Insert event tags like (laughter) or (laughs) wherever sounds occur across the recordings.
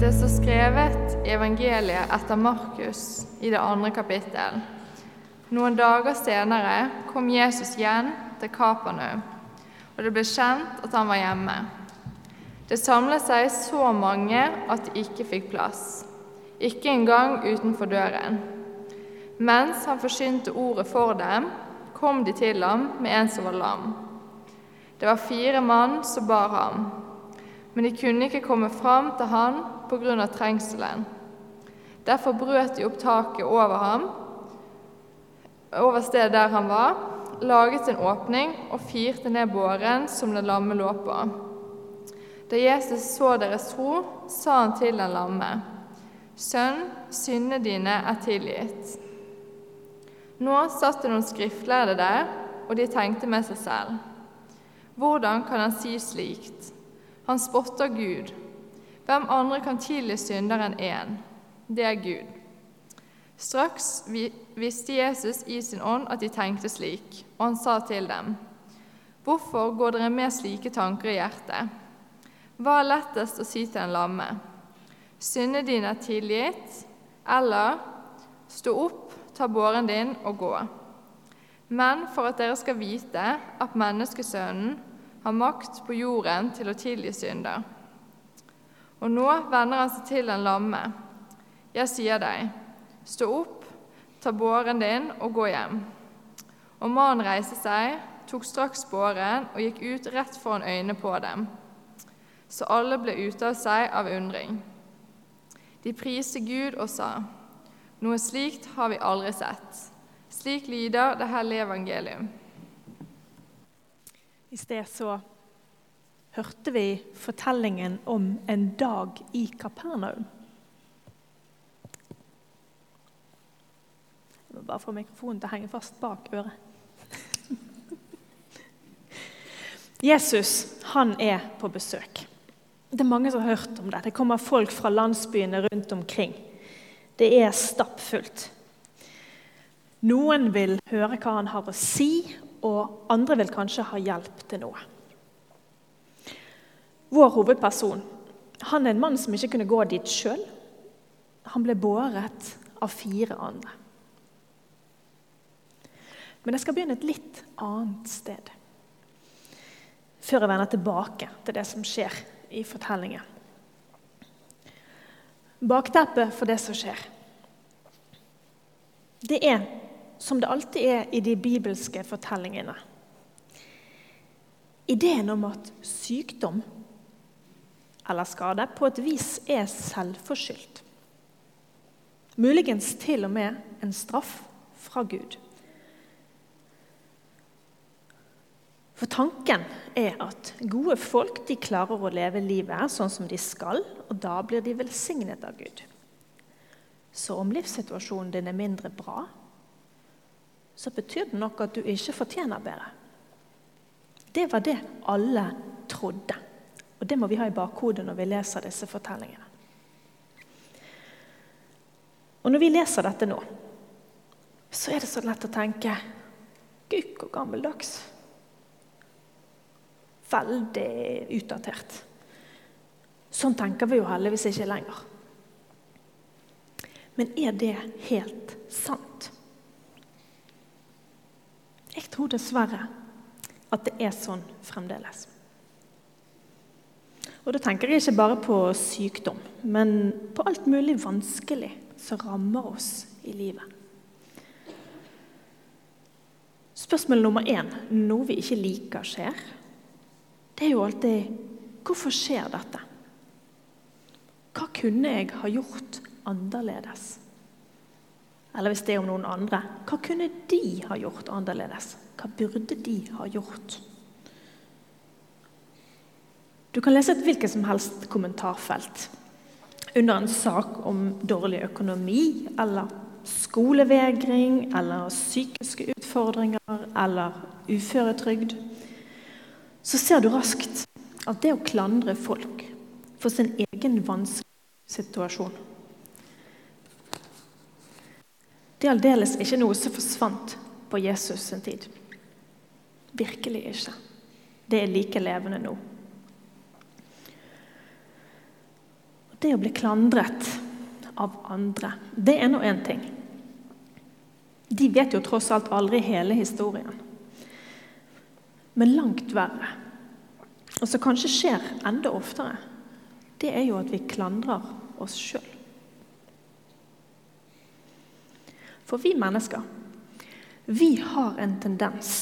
Det står skrevet i evangeliet etter Markus i det andre kapittel. Noen dager senere kom Jesus igjen til Kapernaum, og det ble kjent at han var hjemme. Det samlet seg så mange at de ikke fikk plass, ikke engang utenfor døren. Mens han forsynte ordet for dem, kom de til ham med en som var lam. Det var fire mann som bar ham, men de kunne ikke komme fram til han av trengselen. Derfor brøt de opp taket over ham, over stedet der han var, laget en åpning og firte ned båren som den lamme lå på. Da Jesus så deres tro, sa han til den lamme, Sønn, syndene dine er tilgitt. Nå satt det noen skriftlærde der, og de tenkte med seg selv. Hvordan kan han si slikt? Han spotter Gud. Hvem andre kan tilgi synder enn én? Det er Gud. Straks visste Jesus i sin ånd at de tenkte slik, og han sa til dem.: Hvorfor går dere med slike tanker i hjertet? Hva er lettest å si til en lamme? Syndene dine er tilgitt, eller stå opp, ta båren din og gå. Men for at dere skal vite at menneskesønnen har makt på jorden til å tilgi synder. Og nå vender han seg til den lamme. Jeg sier deg, stå opp, ta båren din og gå hjem. Og mannen reiste seg, tok straks båren og gikk ut rett foran øynene på dem. Så alle ble ute av seg av undring. De priste Gud og sa, noe slikt har vi aldri sett. Slik lyder det hellige evangelium. I sted så hørte vi fortellingen om en dag i Kapernaum. Jeg må bare få mikrofonen til å henge fast bak øret. (laughs) Jesus han er på besøk. Det er mange som har hørt om det. Det kommer folk fra landsbyene rundt omkring. Det er stappfullt. Noen vil høre hva han har å si, og andre vil kanskje ha hjelp til noe. Vår hovedperson han er en mann som ikke kunne gå dit sjøl. Han ble båret av fire andre. Men jeg skal begynne et litt annet sted før jeg vender tilbake til det som skjer i fortellingen. Bakteppet for det som skjer, det er som det alltid er i de bibelske fortellingene. Ideen om at sykdom eller skade på et vis er selvforskyldt. Muligens til og med en straff fra Gud. For tanken er at gode folk de klarer å leve livet sånn som de skal, og da blir de velsignet av Gud. Så om livssituasjonen din er mindre bra, så betyr det nok at du ikke fortjener bedre. Det var det alle trodde. Og Det må vi ha i bakhodet når vi leser disse fortellingene. Og Når vi leser dette nå, så er det så lett å tenke Gud, hvor gammeldags. Veldig utdatert. Sånn tenker vi jo heldigvis ikke lenger. Men er det helt sant? Jeg tror dessverre at det er sånn fremdeles. Og Da tenker jeg ikke bare på sykdom, men på alt mulig vanskelig som rammer oss i livet. Spørsmål nummer én, noe vi ikke liker skjer, det er jo alltid hvorfor skjer dette? Hva kunne jeg ha gjort annerledes? Eller hvis det er om noen andre, hva kunne de ha gjort annerledes? Hva burde de ha gjort? Du kan lese et hvilket som helst kommentarfelt under en sak om dårlig økonomi eller skolevegring eller psykiske utfordringer eller uføretrygd. Så ser du raskt at det å klandre folk for sin egen vanskelige situasjon Det er aldeles ikke noe som forsvant på Jesus sin tid. Virkelig ikke. Det er like levende nå. Det å bli klandret av andre, det er nå én ting. De vet jo tross alt aldri hele historien. Men langt verre, og som kanskje skjer enda oftere, det er jo at vi klandrer oss sjøl. For vi mennesker, vi har en tendens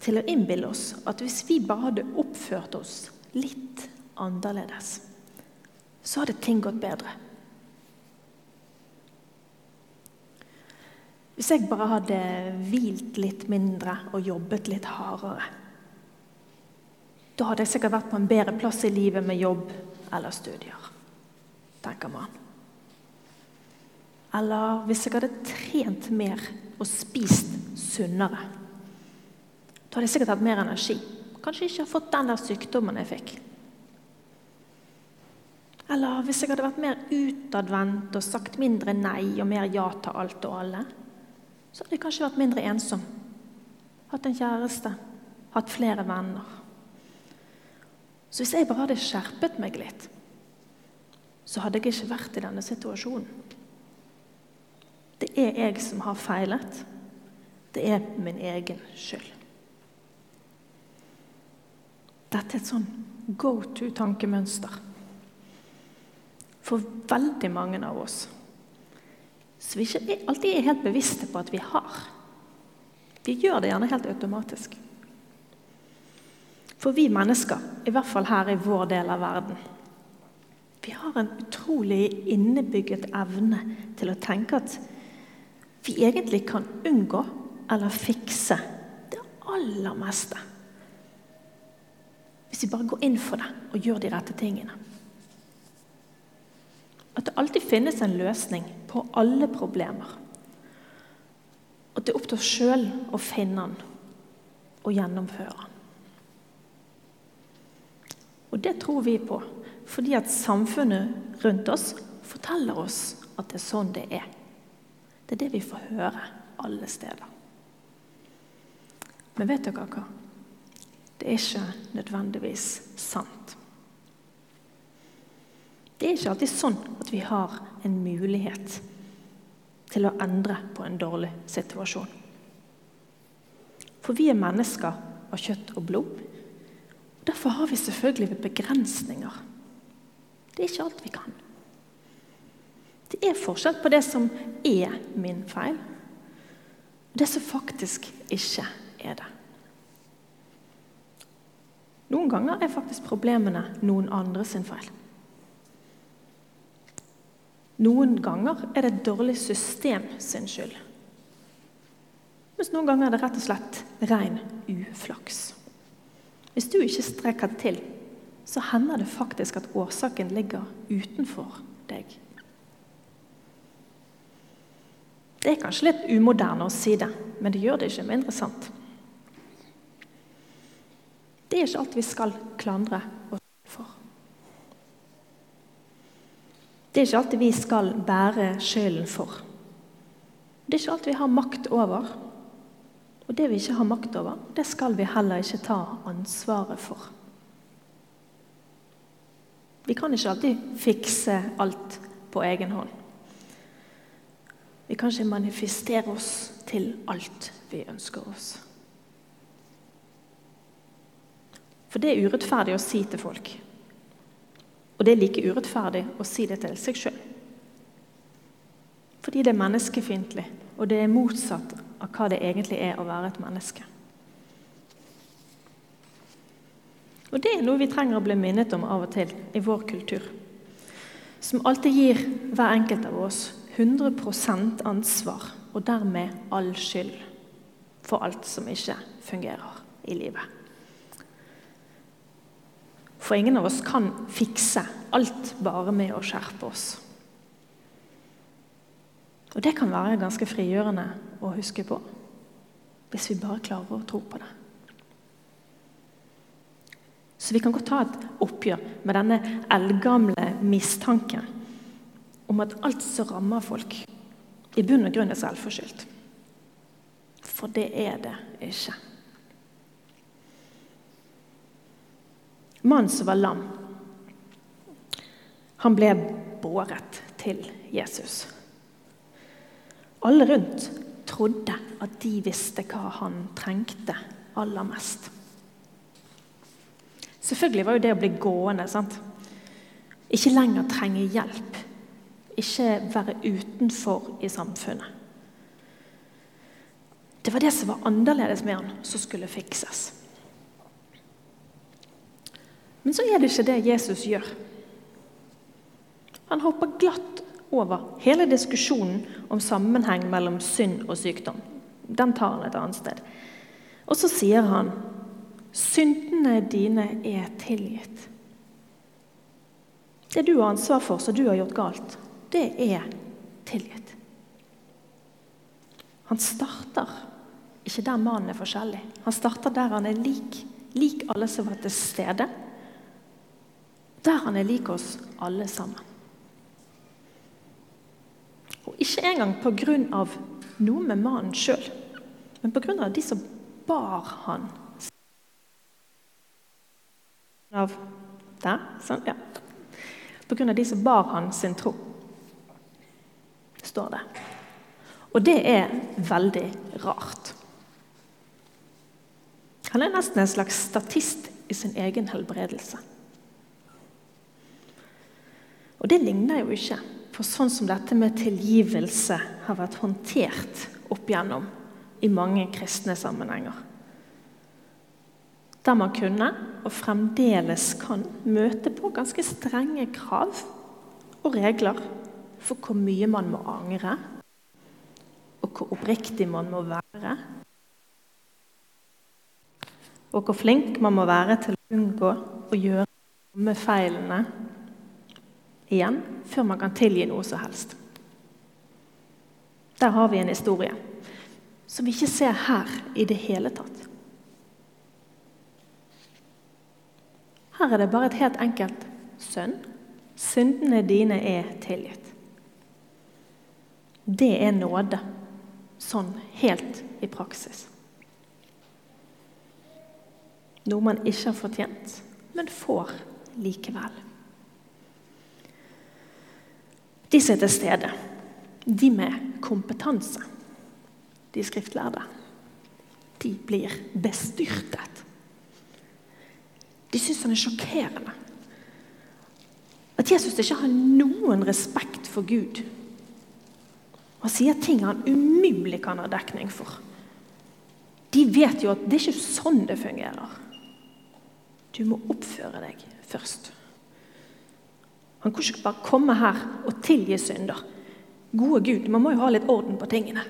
til å innbille oss at hvis vi bare hadde oppført oss litt annerledes, så hadde ting gått bedre. Hvis jeg bare hadde hvilt litt mindre og jobbet litt hardere, da hadde jeg sikkert vært på en bedre plass i livet med jobb eller studier, tenker man. Eller hvis jeg hadde trent mer og spist sunnere. Da hadde jeg sikkert hatt mer energi. Kanskje ikke fått den der sykdommen jeg fikk. Eller hvis jeg hadde vært mer utadvendt og sagt mindre nei og mer ja til alt og alle, så hadde jeg kanskje vært mindre ensom. Hatt en kjæreste, hatt flere venner. Så hvis jeg bare hadde skjerpet meg litt, så hadde jeg ikke vært i denne situasjonen. Det er jeg som har feilet. Det er min egen skyld. Dette er et sånn go to-tankemønster for veldig mange av oss som vi ikke alltid er helt bevisste på at vi har. Vi gjør det gjerne helt automatisk. For vi mennesker, i hvert fall her i vår del av verden, vi har en utrolig innebygget evne til å tenke at vi egentlig kan unngå eller fikse det aller meste. Hvis vi bare går inn for det og gjør de rette tingene. At det alltid finnes en løsning på alle problemer. At det er opp til oss sjøl å finne den og gjennomføre den. Og det tror vi på fordi at samfunnet rundt oss forteller oss at det er sånn det er. Det er det vi får høre alle steder. Men vet dere hva? Det er ikke nødvendigvis sant. Det er ikke alltid sånn at vi har en mulighet til å endre på en dårlig situasjon. For vi er mennesker av kjøtt og blod. Derfor har vi selvfølgelig begrensninger. Det er ikke alt vi kan. Det er forskjell på det som er min feil, og det som faktisk ikke er det. Noen ganger er faktisk problemene noen andre sin feil. Noen ganger er det et dårlig system sin skyld. Mens noen ganger er det rett og slett ren uflaks. Hvis du ikke strekker til, så hender det faktisk at årsaken ligger utenfor deg. Det er kanskje litt umoderne å si det, men det gjør det ikke mindre sant. Det er ikke alt vi skal klandre Det er ikke alltid vi skal bære skylden for. Det er ikke alt vi har makt over. Og det vi ikke har makt over, det skal vi heller ikke ta ansvaret for. Vi kan ikke alltid fikse alt på egen hånd. Vi kan ikke manifestere oss til alt vi ønsker oss. For det er urettferdig å si til folk og det er like urettferdig å si det til seg sjøl. Fordi det er menneskefiendtlig, og det er motsatt av hva det egentlig er å være et menneske. Og Det er noe vi trenger å bli minnet om av og til i vår kultur. Som alltid gir hver enkelt av oss 100% ansvar, og dermed all skyld for alt som ikke fungerer i livet. For ingen av oss kan fikse alt bare med å skjerpe oss. Og det kan være ganske frigjørende å huske på, hvis vi bare klarer å tro på det. Så vi kan godt ta et oppgjør med denne eldgamle mistanken om at alt som rammer folk, i bunn og grunn er selvforskyldt. For det er det ikke. Mannen som var lam, han ble båret til Jesus. Alle rundt trodde at de visste hva han trengte aller mest. Selvfølgelig var jo det å bli gående. sant? Ikke lenger trenge hjelp. Ikke være utenfor i samfunnet. Det var det som var annerledes med han, som skulle fikses. Men så er det ikke det Jesus gjør. Han hopper glatt over hele diskusjonen om sammenheng mellom synd og sykdom. Den tar han et annet sted. Og så sier han syndene dine er tilgitt. Det du har ansvar for, som du har gjort galt, det er tilgitt. Han starter ikke der mannen er forskjellig. Han starter der han er lik. Lik alle som var til stede. Der han er lik oss alle sammen. Og ikke engang pga. noe med mannen sjøl, men pga. de som bar han. Av der, sånn, ja. Pga. de som bar han sin tro, står det. Og det er veldig rart. Han er nesten en slags statist i sin egen helbredelse. Og det ligner jo ikke på sånn som dette med tilgivelse har vært håndtert opp igjennom i mange kristne sammenhenger. Der man kunne, og fremdeles kan, møte på ganske strenge krav og regler for hvor mye man må angre, og hvor oppriktig man må være og hvor flink man må være til å unngå å gjøre de samme feilene igjen før man kan tilgi noe som helst. Der har vi en historie som vi ikke ser her i det hele tatt. Her er det bare et helt enkelt sønn. Syndene dine er tilgitt. Det er nåde, sånn helt i praksis. Noe man ikke har fortjent, men får likevel. De som er til stede, de med kompetanse, de skriftlærde, de blir bestyrtet. De syns han er sjokkerende. At Jesus ikke har noen respekt for Gud. Han sier ting han umulig kan ha dekning for. De vet jo at det er ikke sånn det fungerer. Du må oppføre deg først. Han kan ikke bare komme her og tilgi synder. Gode Gud, man må jo ha litt orden på tingene.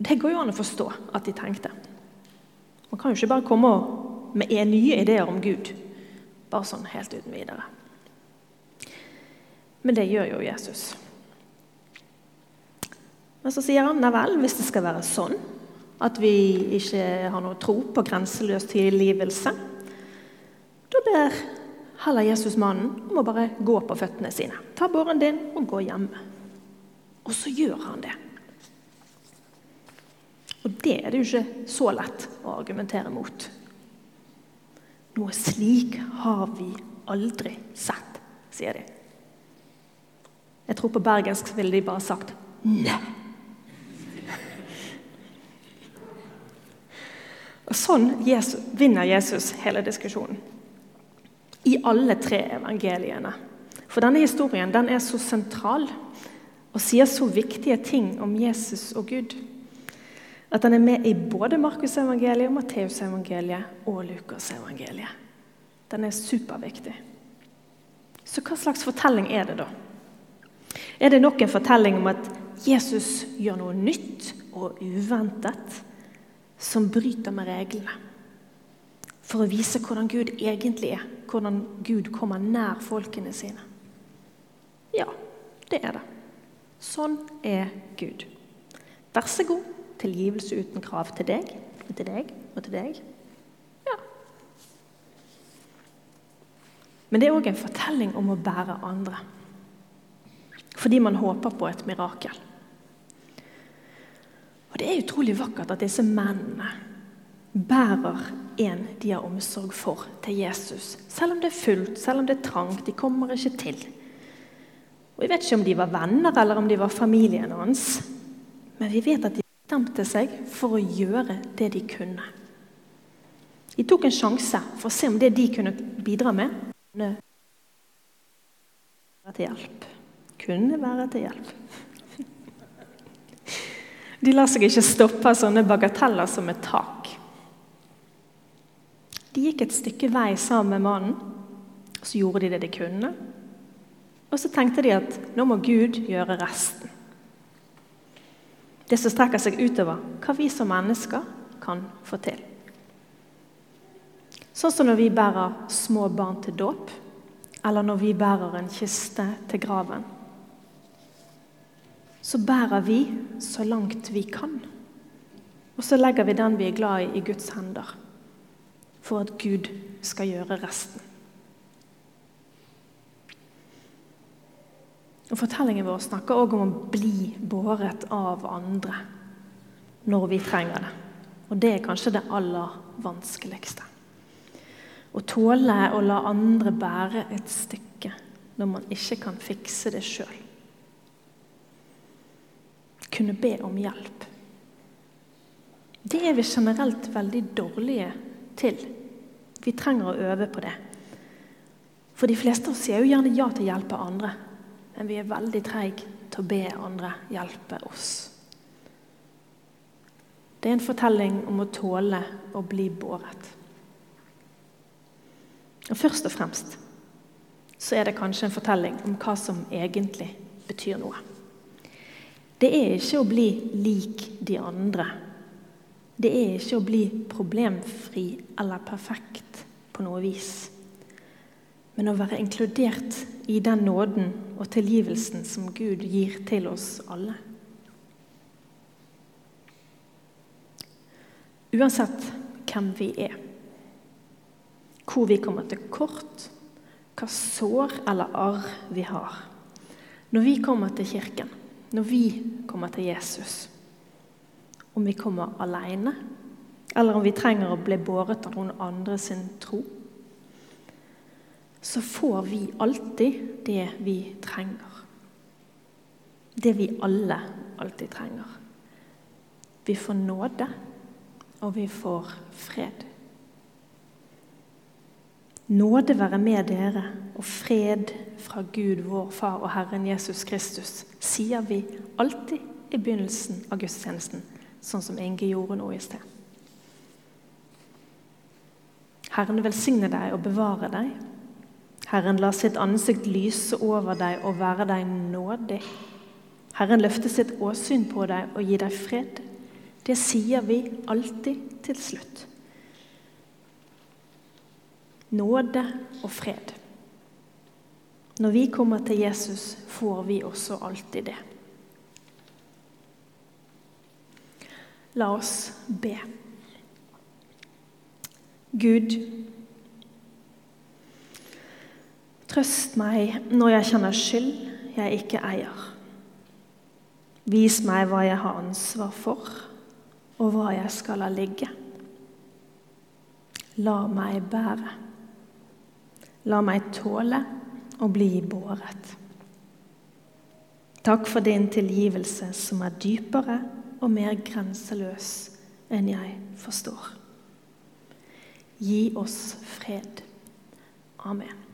Det går jo an å forstå at de tenkte. Man kan jo ikke bare komme med nye ideer om Gud. Bare sånn helt uten videre. Men det gjør jo Jesus. Men så sier han nei vel, hvis det skal være sånn, at vi ikke har noe tro på grenseløs tilgivelse. Da ber heller Jesus mannen om å bare gå på føttene sine. Ta båren din og gå hjemme. Og så gjør han det. Og det er det jo ikke så lett å argumentere mot. Noe slik har vi aldri sett, sier de. Jeg tror på bergensk ville de bare sagt nei. Og Sånn Jesus, vinner Jesus hele diskusjonen. Alle tre evangeliene. For denne historien den er så sentral og sier så viktige ting om Jesus og Gud at den er med i både Markusevangeliet, Matteusevangeliet og Lukasevangeliet. Den er superviktig. Så hva slags fortelling er det, da? Er det nok en fortelling om at Jesus gjør noe nytt og uventet? som bryter med reglene. For å vise hvordan Gud egentlig er, hvordan Gud kommer nær folkene sine. Ja, det er det. Sånn er Gud. Vær så god, tilgivelse uten krav til deg og til deg og til deg. Ja. Men det er òg en fortelling om å bære andre. Fordi man håper på et mirakel. Og Det er utrolig vakkert at disse mennene bærer en de har omsorg for, til Jesus. Selv om det er fullt, selv om det er trangt. De kommer ikke til. Og Jeg vet ikke om de var venner eller om de var familien hans, men vi vet at de bestemte seg for å gjøre det de kunne. De tok en sjanse for å se om det de kunne bidra med, kunne være til hjelp. Kunne være til hjelp. (laughs) De lar seg ikke stoppe av sånne bagateller som et tak. Gikk et stykke vei sammen med mannen. Så gjorde de det de kunne. Og så tenkte de at nå må Gud gjøre resten. Det som strekker seg utover hva vi som mennesker kan få til. Sånn som når vi bærer små barn til dåp, eller når vi bærer en kiste til graven. Så bærer vi så langt vi kan. Og så legger vi den vi er glad i, i Guds hender. For at Gud skal gjøre resten. Og Fortellingen vår snakker også om å bli båret av andre når vi trenger det. Og det er kanskje det aller vanskeligste. Å tåle å la andre bære et stykke når man ikke kan fikse det sjøl. Kunne be om hjelp. Det er vi generelt veldig dårlige til. Vi trenger å øve på det. For de fleste av oss sier jo gjerne ja til å hjelpe andre men vi er veldig treige til å be andre hjelpe oss. Det er en fortelling om å tåle å bli båret. Og Først og fremst så er det kanskje en fortelling om hva som egentlig betyr noe. Det er ikke å bli lik de andre. Det er ikke å bli problemfri eller perfekt på noe vis men å være inkludert i den nåden og tilgivelsen som Gud gir til oss alle. Uansett hvem vi er, hvor vi kommer til kort, hva sår eller arr vi har. Når vi kommer til kirken, når vi kommer til Jesus, om vi kommer alene, eller om vi trenger å bli båret av noen andre sin tro så får vi alltid det vi trenger. Det vi alle alltid trenger. Vi får nåde, og vi får fred. Nåde være med dere og fred fra Gud, vår Far og Herren Jesus Kristus, sier vi alltid i begynnelsen av gudstjenesten, sånn som Inge gjorde nå i sted. Herren velsigne deg og bevare deg. Herren la sitt ansikt lyse over deg og være deg nådig. Herren løfte sitt åsyn på deg og gi deg fred. Det sier vi alltid til slutt. Nåde og fred. Når vi kommer til Jesus, får vi også alltid det. La oss be. Gud, Trøst meg når jeg kjenner skyld jeg ikke eier. Vis meg hva jeg har ansvar for, og hva jeg skal la ligge. La meg bære. La meg tåle å bli båret. Takk for din tilgivelse, som er dypere og mer grenseløs enn jeg forstår. Gi oss fred. Amen.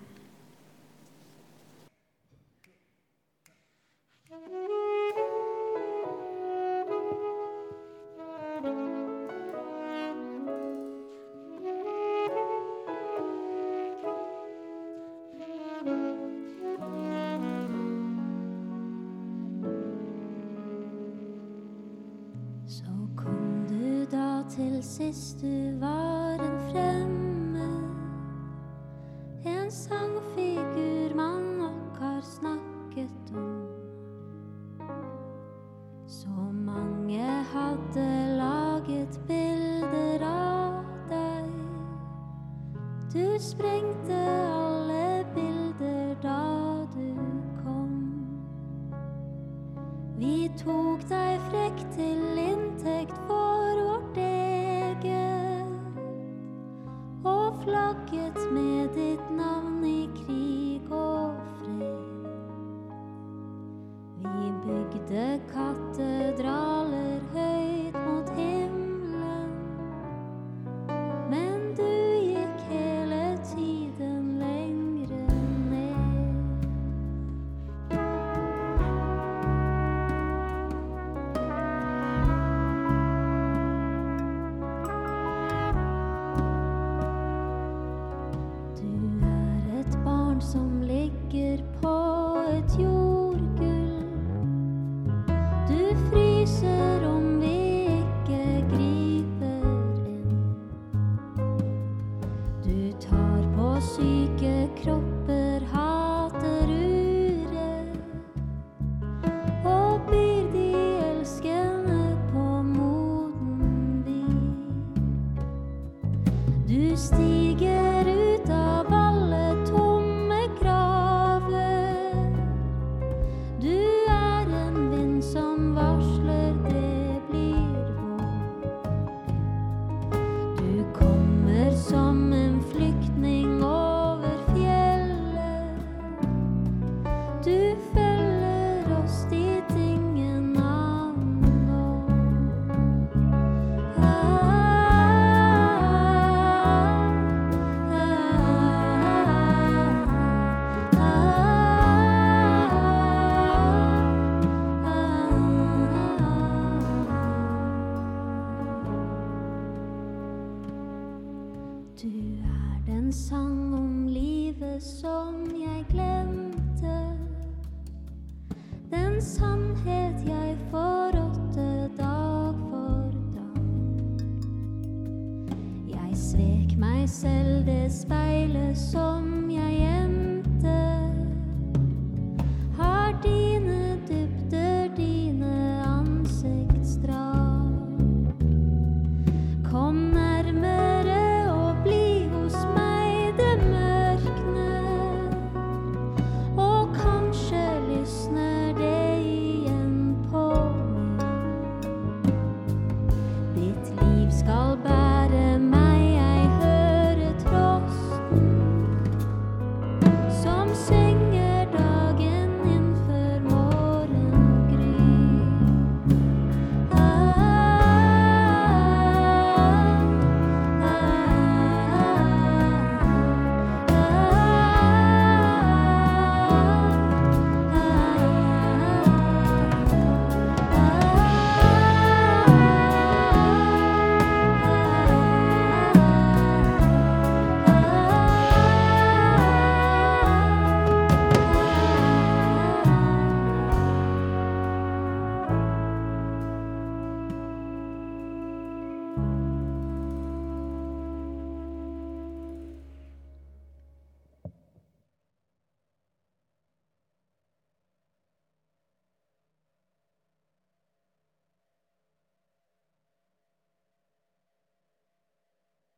Du var en fremmed. En sangfigur man nok har snakket om. Så mange hadde laget bilder av deg. Du sprengte alle bilder da du kom. Vi tok deg frekt til inntekt for vårt flagget med ditt navn i krig og fred. Vi bygde katedraler